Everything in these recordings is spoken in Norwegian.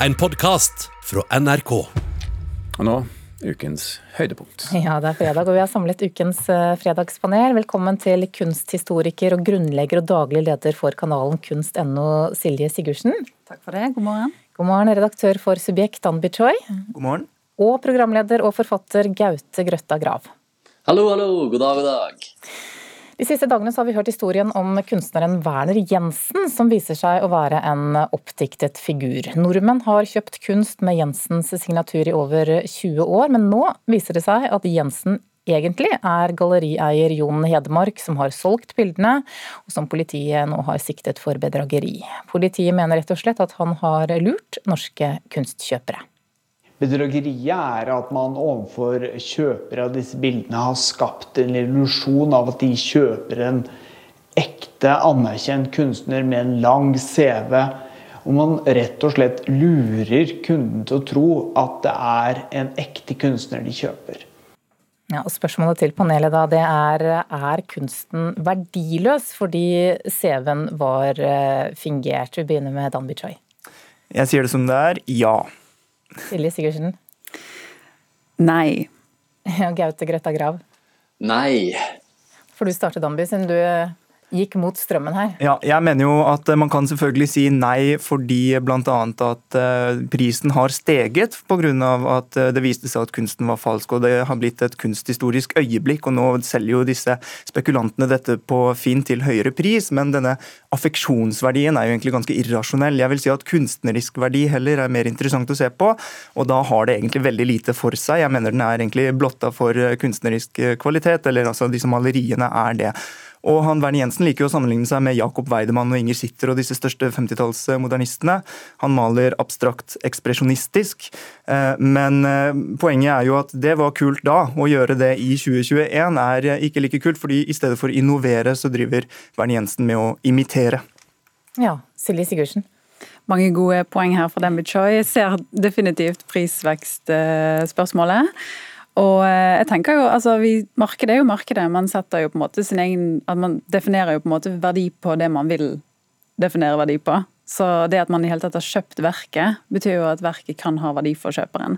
en podkast fra NRK. Og nå ukens høydepunkt. Ja, det er fredag, og vi har samlet ukens eh, fredagspanel. Velkommen til kunsthistoriker og grunnlegger og daglig leder for kanalen kunst.no, Silje Sigurdsen. Takk for det. God morgen. God morgen, redaktør for Subjekt, Danby Choi. God morgen. Og programleder og forfatter Gaute Grøtta Grav. Hallo, hallo. God dag, god dag. De siste dagene har vi hørt historien om kunstneren Werner Jensen, som viser seg å være en oppdiktet figur. Nordmenn har kjøpt kunst med Jensens signatur i over 20 år, men nå viser det seg at Jensen egentlig er gallerieier Jon Hedmark som har solgt bildene, og som politiet nå har siktet for bedrageri. Politiet mener rett og slett at han har lurt norske kunstkjøpere. Bedrageriet er at man overfor kjøpere av disse bildene har skapt en illusjon av at de kjøper en ekte, anerkjent kunstner med en lang CV. Og man rett og slett lurer kunden til å tro at det er en ekte kunstner de kjøper. Ja, og Spørsmålet til panelet da, det er er kunsten verdiløs fordi CV-en var eh, fingert? Vi begynner med Dan Bichai. Jeg sier det som det er, ja. Silje Sigurdsen. Nei. Og Gaute Grøtta Grav. Nei. For du startet, Danby, siden du gikk mot strømmen her. Ja, jeg mener jo at man kan selvfølgelig si nei fordi bl.a. at eh, prisen har steget pga. at eh, det viste seg at kunsten var falsk. og Det har blitt et kunsthistorisk øyeblikk. og Nå selger jo disse spekulantene dette på Finn til høyere pris, men denne affeksjonsverdien er jo egentlig ganske irrasjonell. Jeg vil si at kunstnerisk verdi heller er mer interessant å se på, og da har det egentlig veldig lite for seg. Jeg mener den er egentlig blotta for kunstnerisk kvalitet, eller altså disse maleriene er det. Og han Werner Jensen liker jo å sammenligne seg med Jakob Weidemann og Inger Sitter og disse største 50-tallsmodernistene. Han maler abstrakt ekspresjonistisk, eh, men eh, poenget er jo at det var kult da. Å gjøre det i 2021 er ikke like kult, fordi i stedet for å innovere, så driver Werner Jensen med å imitere. Ja, Silje Sigurdsen. Mange gode poeng her for Dembi Choi. Jeg ser definitivt prisvekstspørsmålet. Og eh, jeg tenker jo, altså vi, Markedet er jo markedet. Man setter jo på en måte sin egen, at man definerer jo på en måte verdi på det man vil definere verdi på. Så det at man i hele tatt har kjøpt verket, betyr jo at verket kan ha verdi for kjøperen.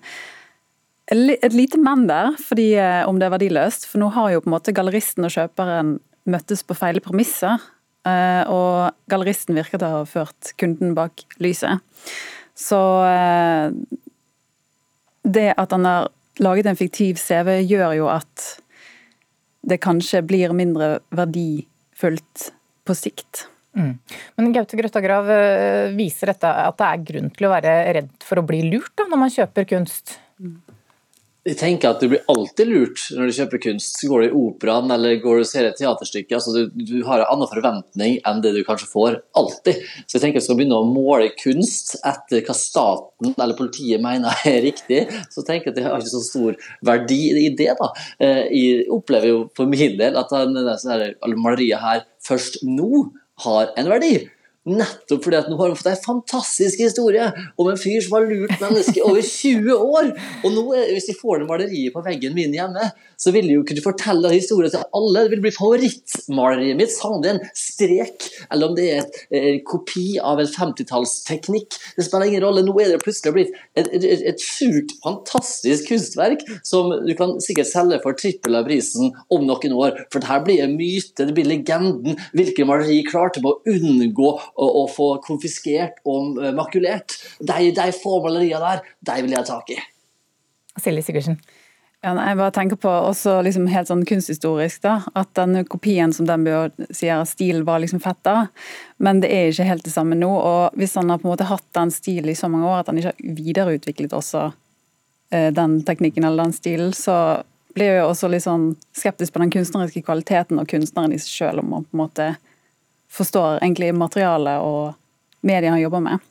Et lite men der, fordi eh, om det er verdiløst. For nå har jo på en måte galleristen og kjøperen møttes på feil premisser. Eh, og galleristen virker til å ha ført kunden bak lyset. Så det at han har laget en fiktiv CV, gjør jo at det kanskje blir mindre verdifullt på sikt. Mm. Men Gaute Grøtta Grav, eh, viser dette at det er grunn til å være redd for å bli lurt da, når man kjøper kunst? Jeg tenker at Du blir alltid lurt når du kjøper kunst. Går du i operaen eller går du og ser et teaterstykke. Altså, du, du, har en annen forventning enn det du kanskje får. Alltid. Så jeg tenker at Skal begynne å måle kunst etter hva staten eller politiet mener er riktig, så tenker jeg at det har ikke så stor verdi i det. da. Eh, jeg opplever jo for min del at maleriet her først nå har en verdi. Nettopp fordi at nå har han fått en fantastisk historie om en fyr som har lurt mennesker over 20 år. Og nå, hvis vi får det maleriet på veggen min hjemme, så vil jeg jo kunne fortelle historien til alle. Det vil bli favorittmaleriet mitt. Om det en strek, eller om det er et, en eh, kopi av en 50-tallsteknikk. Det spiller ingen rolle. Nå er det plutselig blitt et, et, fantastisk kunstverk som du kan sikkert selge for trippel av prisen om noen år. For det her blir en myte, det blir legenden. Hvilke maleri klarte vi å unngå å, å få konfiskert og eh, makulert. De, de få maleriene der, de vil jeg ha tak i. Silje Sigurdsen. Ja, jeg bare tenker på også liksom helt sånn kunsthistorisk da, at den kopien som den bør sier stilen var liksom fett da, men det er ikke helt det samme nå. og Hvis han har på en måte hatt den stilen i så mange år at han ikke har videreutviklet også eh, den teknikken eller den stilen, så blir jeg også litt sånn skeptisk på den kunstneriske kvaliteten og kunstneren i seg sjøl, om man på en måte forstår egentlig materialet og mediet han jobber med.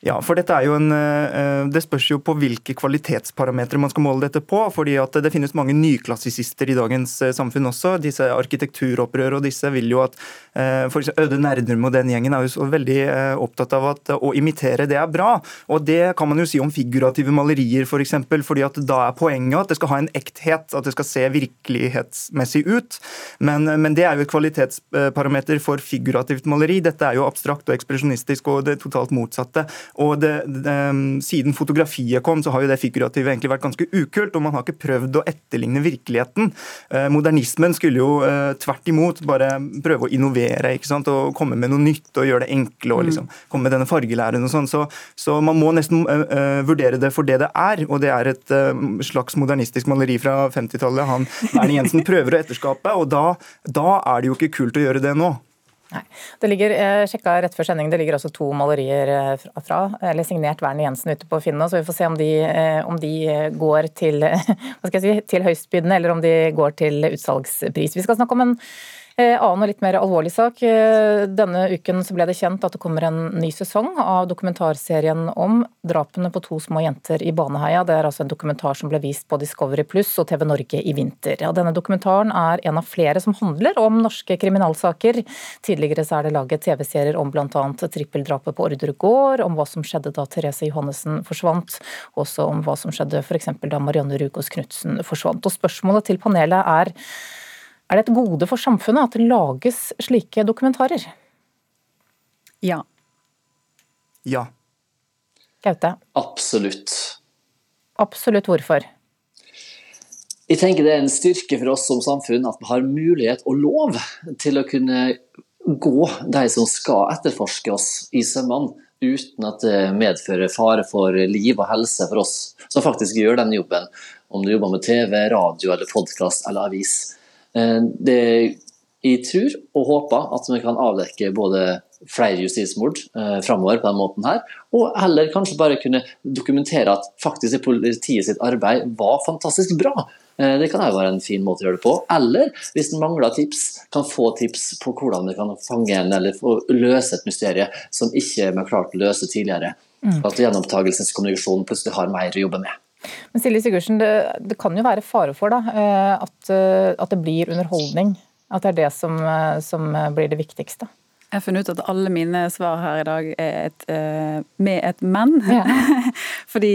Ja, for dette er jo en, eh, Det spørs jo på hvilke kvalitetsparametere man skal måle dette på. fordi at Det finnes mange nyklassisister i dagens eh, samfunn også. Disse arkitekturopprør og disse vil jo at eh, for eksempel Øde Nerdrum og den gjengen er jo så veldig opptatt av at å imitere det er bra. Og Det kan man jo si om figurative malerier. For eksempel, fordi at da er poenget at det skal ha en ekthet, at det skal se virkelighetsmessig ut. Men, men det er jo et kvalitetsparameter for figurativt maleri. Dette er jo abstrakt og ekspresjonistisk og det totalt motsatte. Og det, det, Siden fotografiet kom, så har jo det figurative egentlig vært ganske ukult, og man har ikke prøvd å etterligne virkeligheten. Eh, modernismen skulle jo eh, tvert imot bare prøve å innovere ikke sant? og komme med noe nytt og gjøre det enkle og liksom, komme med denne fargelæren og sånn. Så, så, man må nesten uh, vurdere det for det det er, og det er et slags modernistisk maleri fra 50-tallet han Bernie Jensen prøver å etterskape, og da, da er det jo ikke kult å gjøre det nå. Nei. Det ligger, jeg sjekka rett før sending, det ligger også to malerier eh, fra, eller signert Werner Jensen ute på Finn, så vi får se om de, eh, om de går til, si, til høystbydende, eller om de går til utsalgspris. Vi skal snakke om en Eh, annen og litt mer alvorlig sak. Eh, denne uken ble det kjent at det kommer en ny sesong av dokumentarserien om drapene på to små jenter i Baneheia. Det er altså en dokumentar som ble vist på Discovery Pluss og TV Norge i vinter. Ja, denne dokumentaren er en av flere som handler om norske kriminalsaker. Tidligere er det laget TV-serier om bl.a. trippeldrapet på Orderud gård, om hva som skjedde da Therese Johannessen forsvant, også om hva som skjedde f.eks. da Marianne Rukås Knutsen forsvant. Og Spørsmålet til panelet er er det et gode for samfunnet at det lages slike dokumentarer? Ja. Ja. Gaute? Absolutt. Absolutt hvorfor? Jeg tenker Det er en styrke for oss som samfunn at vi har mulighet og lov til å kunne gå de som skal etterforske oss i sømmene, uten at det medfører fare for liv og helse for oss som faktisk gjør den jobben. Om du jobber med TV, radio, eller podkast eller avis. Eh, det jeg tror og håper at vi kan avdekke både flere justismord eh, framover på den måten her, og heller kanskje bare kunne dokumentere at faktisk politiet sitt arbeid var fantastisk bra. Eh, det kan jo være en fin måte å gjøre det på. Eller hvis en mangler tips, kan få tips på hvordan vi kan fange en eller løse et mysterium som ikke vi har klart å løse tidligere. Mm. At gjenopptakelseskommunikasjon plutselig har mer å jobbe med. Men Silje Sigurdsen, det, det, kan jo være fare for da, eh, at, eh, at, det blir underholdning? At det er det som, eh, som blir det viktigste? Jeg har funnet ut at alle mine svar her i dag er et, med et men. Ja. Fordi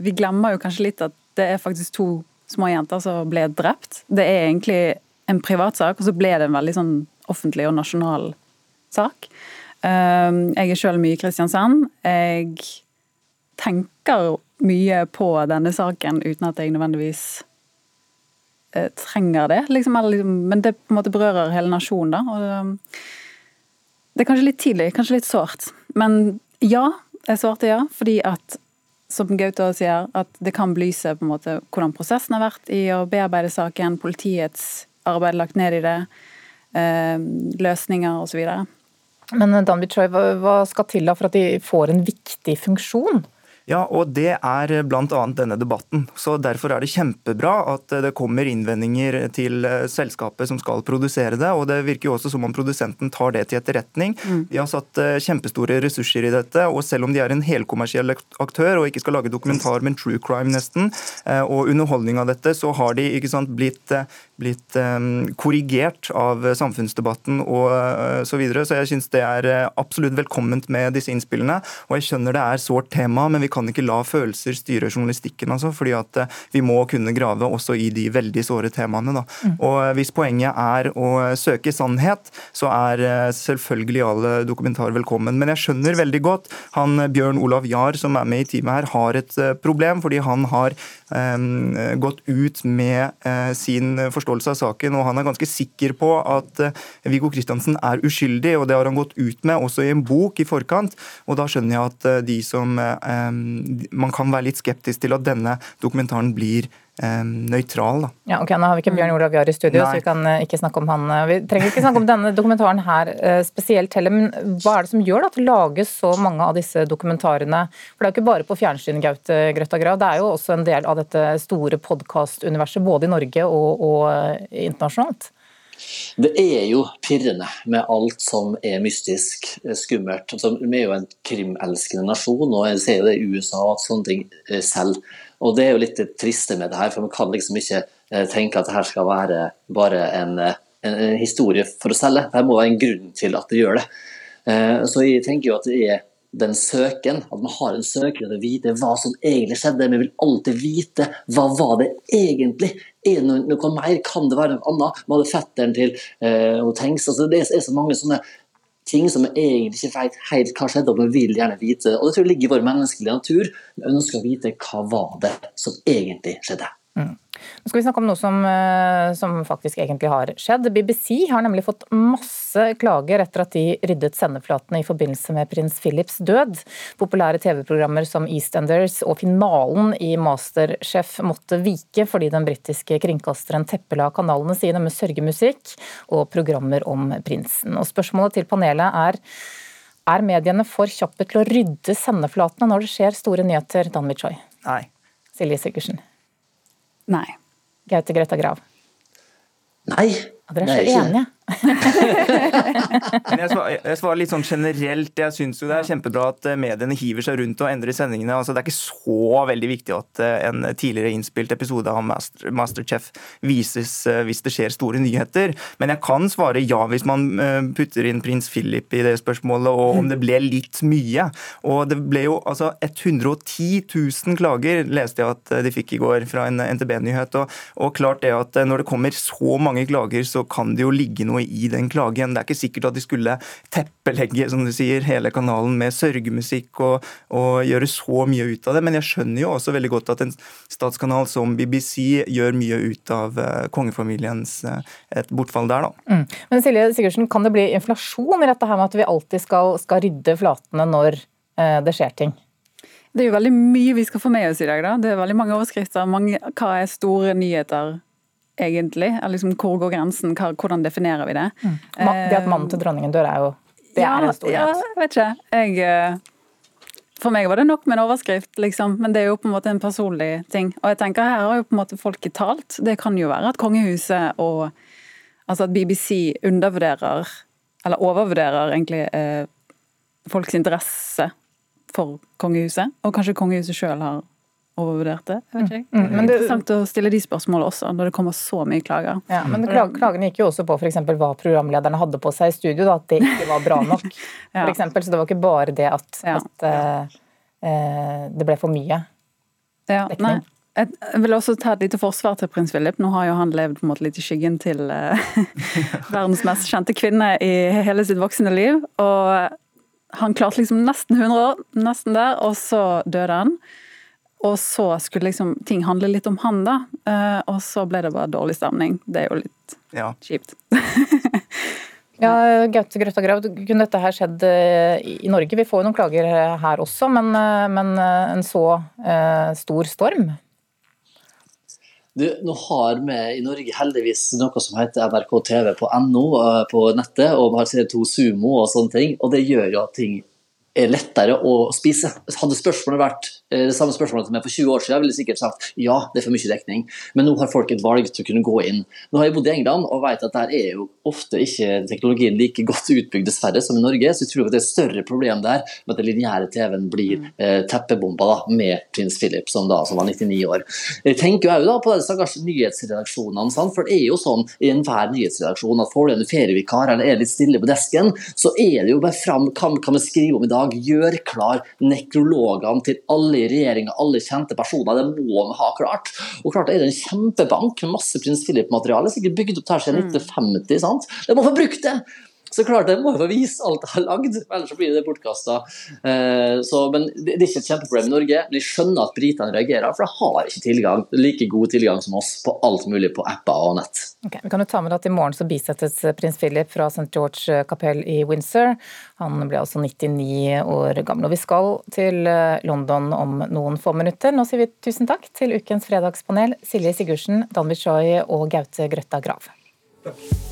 vi glemmer jo kanskje litt at det er faktisk to små jenter som ble drept. Det er egentlig en privatsak, og så ble det en veldig sånn offentlig og nasjonal sak. Jeg er sjøl mye i Kristiansand. Jeg tenker mye på denne saken uten at jeg nødvendigvis eh, trenger det. Liksom, liksom, men det på en måte berører hele nasjonen, da. Og det, det er kanskje litt tidlig, kanskje litt sårt. Men ja, jeg svarte ja, fordi at som Gaute sier, at det kan belyse på en måte hvordan prosessen har vært i å bearbeide saken, politiets arbeid lagt ned i det, eh, løsninger osv. Men Dan Bichoy, hva skal til da for at de får en viktig funksjon? Ja, og det er bl.a. denne debatten. Så Derfor er det kjempebra at det kommer innvendinger til eh, selskapet som skal produsere det. og Det virker jo også som om produsenten tar det til etterretning. Mm. De har satt eh, kjempestore ressurser i dette. og Selv om de er en helkommersiell aktør og ikke skal lage dokumentar, men true crime nesten, eh, og underholdning av dette, så har de ikke sant, blitt, blitt korrigert av samfunnsdebatten og så videre. Så jeg syns det er absolutt velkomment med disse innspillene. Og jeg skjønner det er sårt tema, men vi kan ikke la følelser styre journalistikken. Altså, fordi at eh, Vi må kunne grave også i de veldig såre temaene. Da. Mm. Og eh, Hvis poenget er å søke sannhet, så er eh, selvfølgelig alle dokumentarer velkommen. Men jeg skjønner veldig godt han Bjørn Olav Jahr som er med i teamet her, har et problem. fordi han har um, gått ut med uh, sin forståelse av saken, og han er ganske sikker på at uh, Viggo Kristiansen er uskyldig. og Det har han gått ut med også i en bok i forkant. og Da skjønner jeg at uh, de som um, man kan være litt skeptisk til at denne dokumentaren blir eh, nøytral. Da. Ja, ok, Nå har vi ikke Bjørn Olav Jahr i studio, Nei. så vi kan eh, ikke snakke om han. Eh, vi trenger ikke snakke om denne dokumentaren her eh, spesielt heller, men hva er det som gjør at det lages så mange av disse dokumentarene? For Det er jo ikke bare på fjernsyn, Gaute Grøtta Grav, det er jo også en del av dette store podkastuniverset både i Norge og, og internasjonalt? Det er jo pirrende med alt som er mystisk, eh, skummelt. Altså, vi er jo en krimelskende nasjon, og jeg ser jo det i USA at sånne ting eh, selv. Og det er jo litt det triste med det her, for man kan liksom ikke eh, tenke at det her skal være bare en, en, en historie for å selge. Det må være en grunn til at det gjør det. Så jeg tenker jo at det er den søken, at man har en søken etter å vite hva som egentlig skjedde. Vi vil alltid vite hva var det egentlig. Er det noe, noe mer? Kan det være noe annet? Vi hadde fetteren til eh, og tenks, altså Det er så mange sånne ting som vi egentlig ikke vet helt hva skjedde, og vi vil gjerne vite. Og det tror jeg ligger i vår menneskelige natur. Vi ønsker å vite hva var det som egentlig skjedde. Mm. Nå skal vi snakke om noe som, eh, som, faktisk egentlig har skjedd. BBC har nemlig fått masse klager etter at de ryddet sendeflatene i forbindelse med prins Philips død. Populære TV-programmer som EastEnders og finalen i Masterchef måtte vike fordi den britiske kringkasteren teppela kanalene sine med sørgemusikk og programmer om prinsen. Og spørsmålet til panelet er er mediene for kjappe til å rydde sendeflatene når det skjer store nyheter, Dan Choi? Nei. Silje Sigurdsen? Nei. Gaute Grøtta Grav? Nei. Ja, dere er så enige. Men jeg svarer, jeg svarer, litt sånn generelt. Jeg syns jo det er kjempebra at eh, mediene hiver seg rundt og endrer sendingene. Altså, det er ikke så veldig viktig at eh, en tidligere innspilt episode av Master, Masterchef vises eh, hvis det skjer store nyheter. Men jeg kan svare ja hvis man putter inn prins Philip i det spørsmålet, og om det ble litt mye. Og det ble jo altså 110 000 klager, leste jeg at de fikk i går fra en NTB-nyhet. Og, og klart det at når det kommer så mange klager, så kan det jo ligge noe i den klagen. Det er ikke sikkert at de skulle teppelegge som du sier, hele kanalen med sørgemusikk og, og, gjøre så mye ut av det. Men jeg skjønner jo også veldig godt at en statskanal som BBC gjør mye ut av uh, kongefamiliens uh, et bortfall der, da. Mm. Men Silje Sigurdsen, kan det bli inflasjon i dette her med at vi alltid skal, skal rydde flatene når eh, det skjer ting? Det er jo veldig mye vi skal få med oss i dag. da. Det er veldig mange overskrifter. Mange, hva er store nyheter? Egentlig? Liksom, hvor går grensen? Hvordan definerer vi det? Mm. Det at mannen til dronningen dør, er jo det ja, er en stor Ja, jeg vet ikke. Jeg, eh, for meg var det nok med en overskrift, liksom. Men det er jo på en måte en personlig ting. Og jeg tenker her har jo på en måte folket talt. Det kan jo være at kongehuset og Altså at BBC undervurderer, eller overvurderer egentlig, eh, folks interesse for kongehuset. Og kanskje kongehuset sjøl har overvurdert det. Jeg vet ikke. Mm. Mm. Men det er interessant å stille de spørsmålene også, når det kommer så mye klager. Ja, men Klagene gikk jo også på f.eks. hva programlederne hadde på seg i studio, da, at det ikke var bra nok. ja. for eksempel, så det var ikke bare det at, ja. at uh, uh, det ble for mye ja, dekning. Nei. Jeg vil også ta et lite forsvar til prins Philip. Nå har jo han levd på en måte litt i skyggen til uh, verdens mest kjente kvinne i hele sitt voksne liv. Og han klarte liksom nesten 100 år, nesten der, og så døde han. Og så skulle liksom ting handle litt om han, da. Eh, og så ble det bare dårlig stemning. Det er jo litt ja. kjipt. ja, Gaute Grøtta Grav, kunne dette her skjedd eh, i Norge? Vi får jo noen klager her også, men, eh, men en så stor storm? Du, nå har vi i Norge heldigvis noe som heter NRK TV på NO på nettet, og vi har TV2 Sumo og sånne ting. Og det gjør jo at ting er lettere å spise. Hadde spørsmålet vært eh, det samme spørsmålet som jeg for 20 år siden, ville sikkert sagt ja, det er for mye dekning. Men nå har folk et valg til å kunne gå inn. Nå har jeg bodd i England og vet at der er jo ofte ikke teknologien like godt utbygd dessverre som i Norge, så jeg tror at det er et større problem der med at den lineære TV-en blir mm. eh, teppebomba da, med prins Philip, som da som var 99 år. Jeg tenker jo da på de stakkars nyhetsredaksjonene, sant? for det er jo sånn i enhver nyhetsredaksjon at får du en ferievikar eller er litt stille på desken, så er det jo bare fram hva kan vi skrive om i dag gjør klar nekrologene til alle i regjeringa, alle kjente personer. Det må vi ha klart. Og klart er det en kjempebank med masse prins Philip-materiale, sikkert bygd opp der siden 1950. Mm. sant? Det må få brukt det! Så klart jeg må jo få vise alt jeg har lagd, ellers så blir det bortkasta. Eh, men det er ikke et kjempeproblem i Norge. Men jeg skjønner at britene reagerer, for de har ikke tilgang, like god tilgang som oss på alt mulig på apper og nett. Okay, vi kan jo ta med at I morgen så bisettes prins Philip fra St. George kapell i Windsor. Han ble altså 99 år gammel. Og vi skal til eh, London om noen få minutter. Nå sier vi tusen takk til ukens fredagspanel, Silje Sigurdsen, Dan Bichoy og Gaute Grøtta Grav. Takk.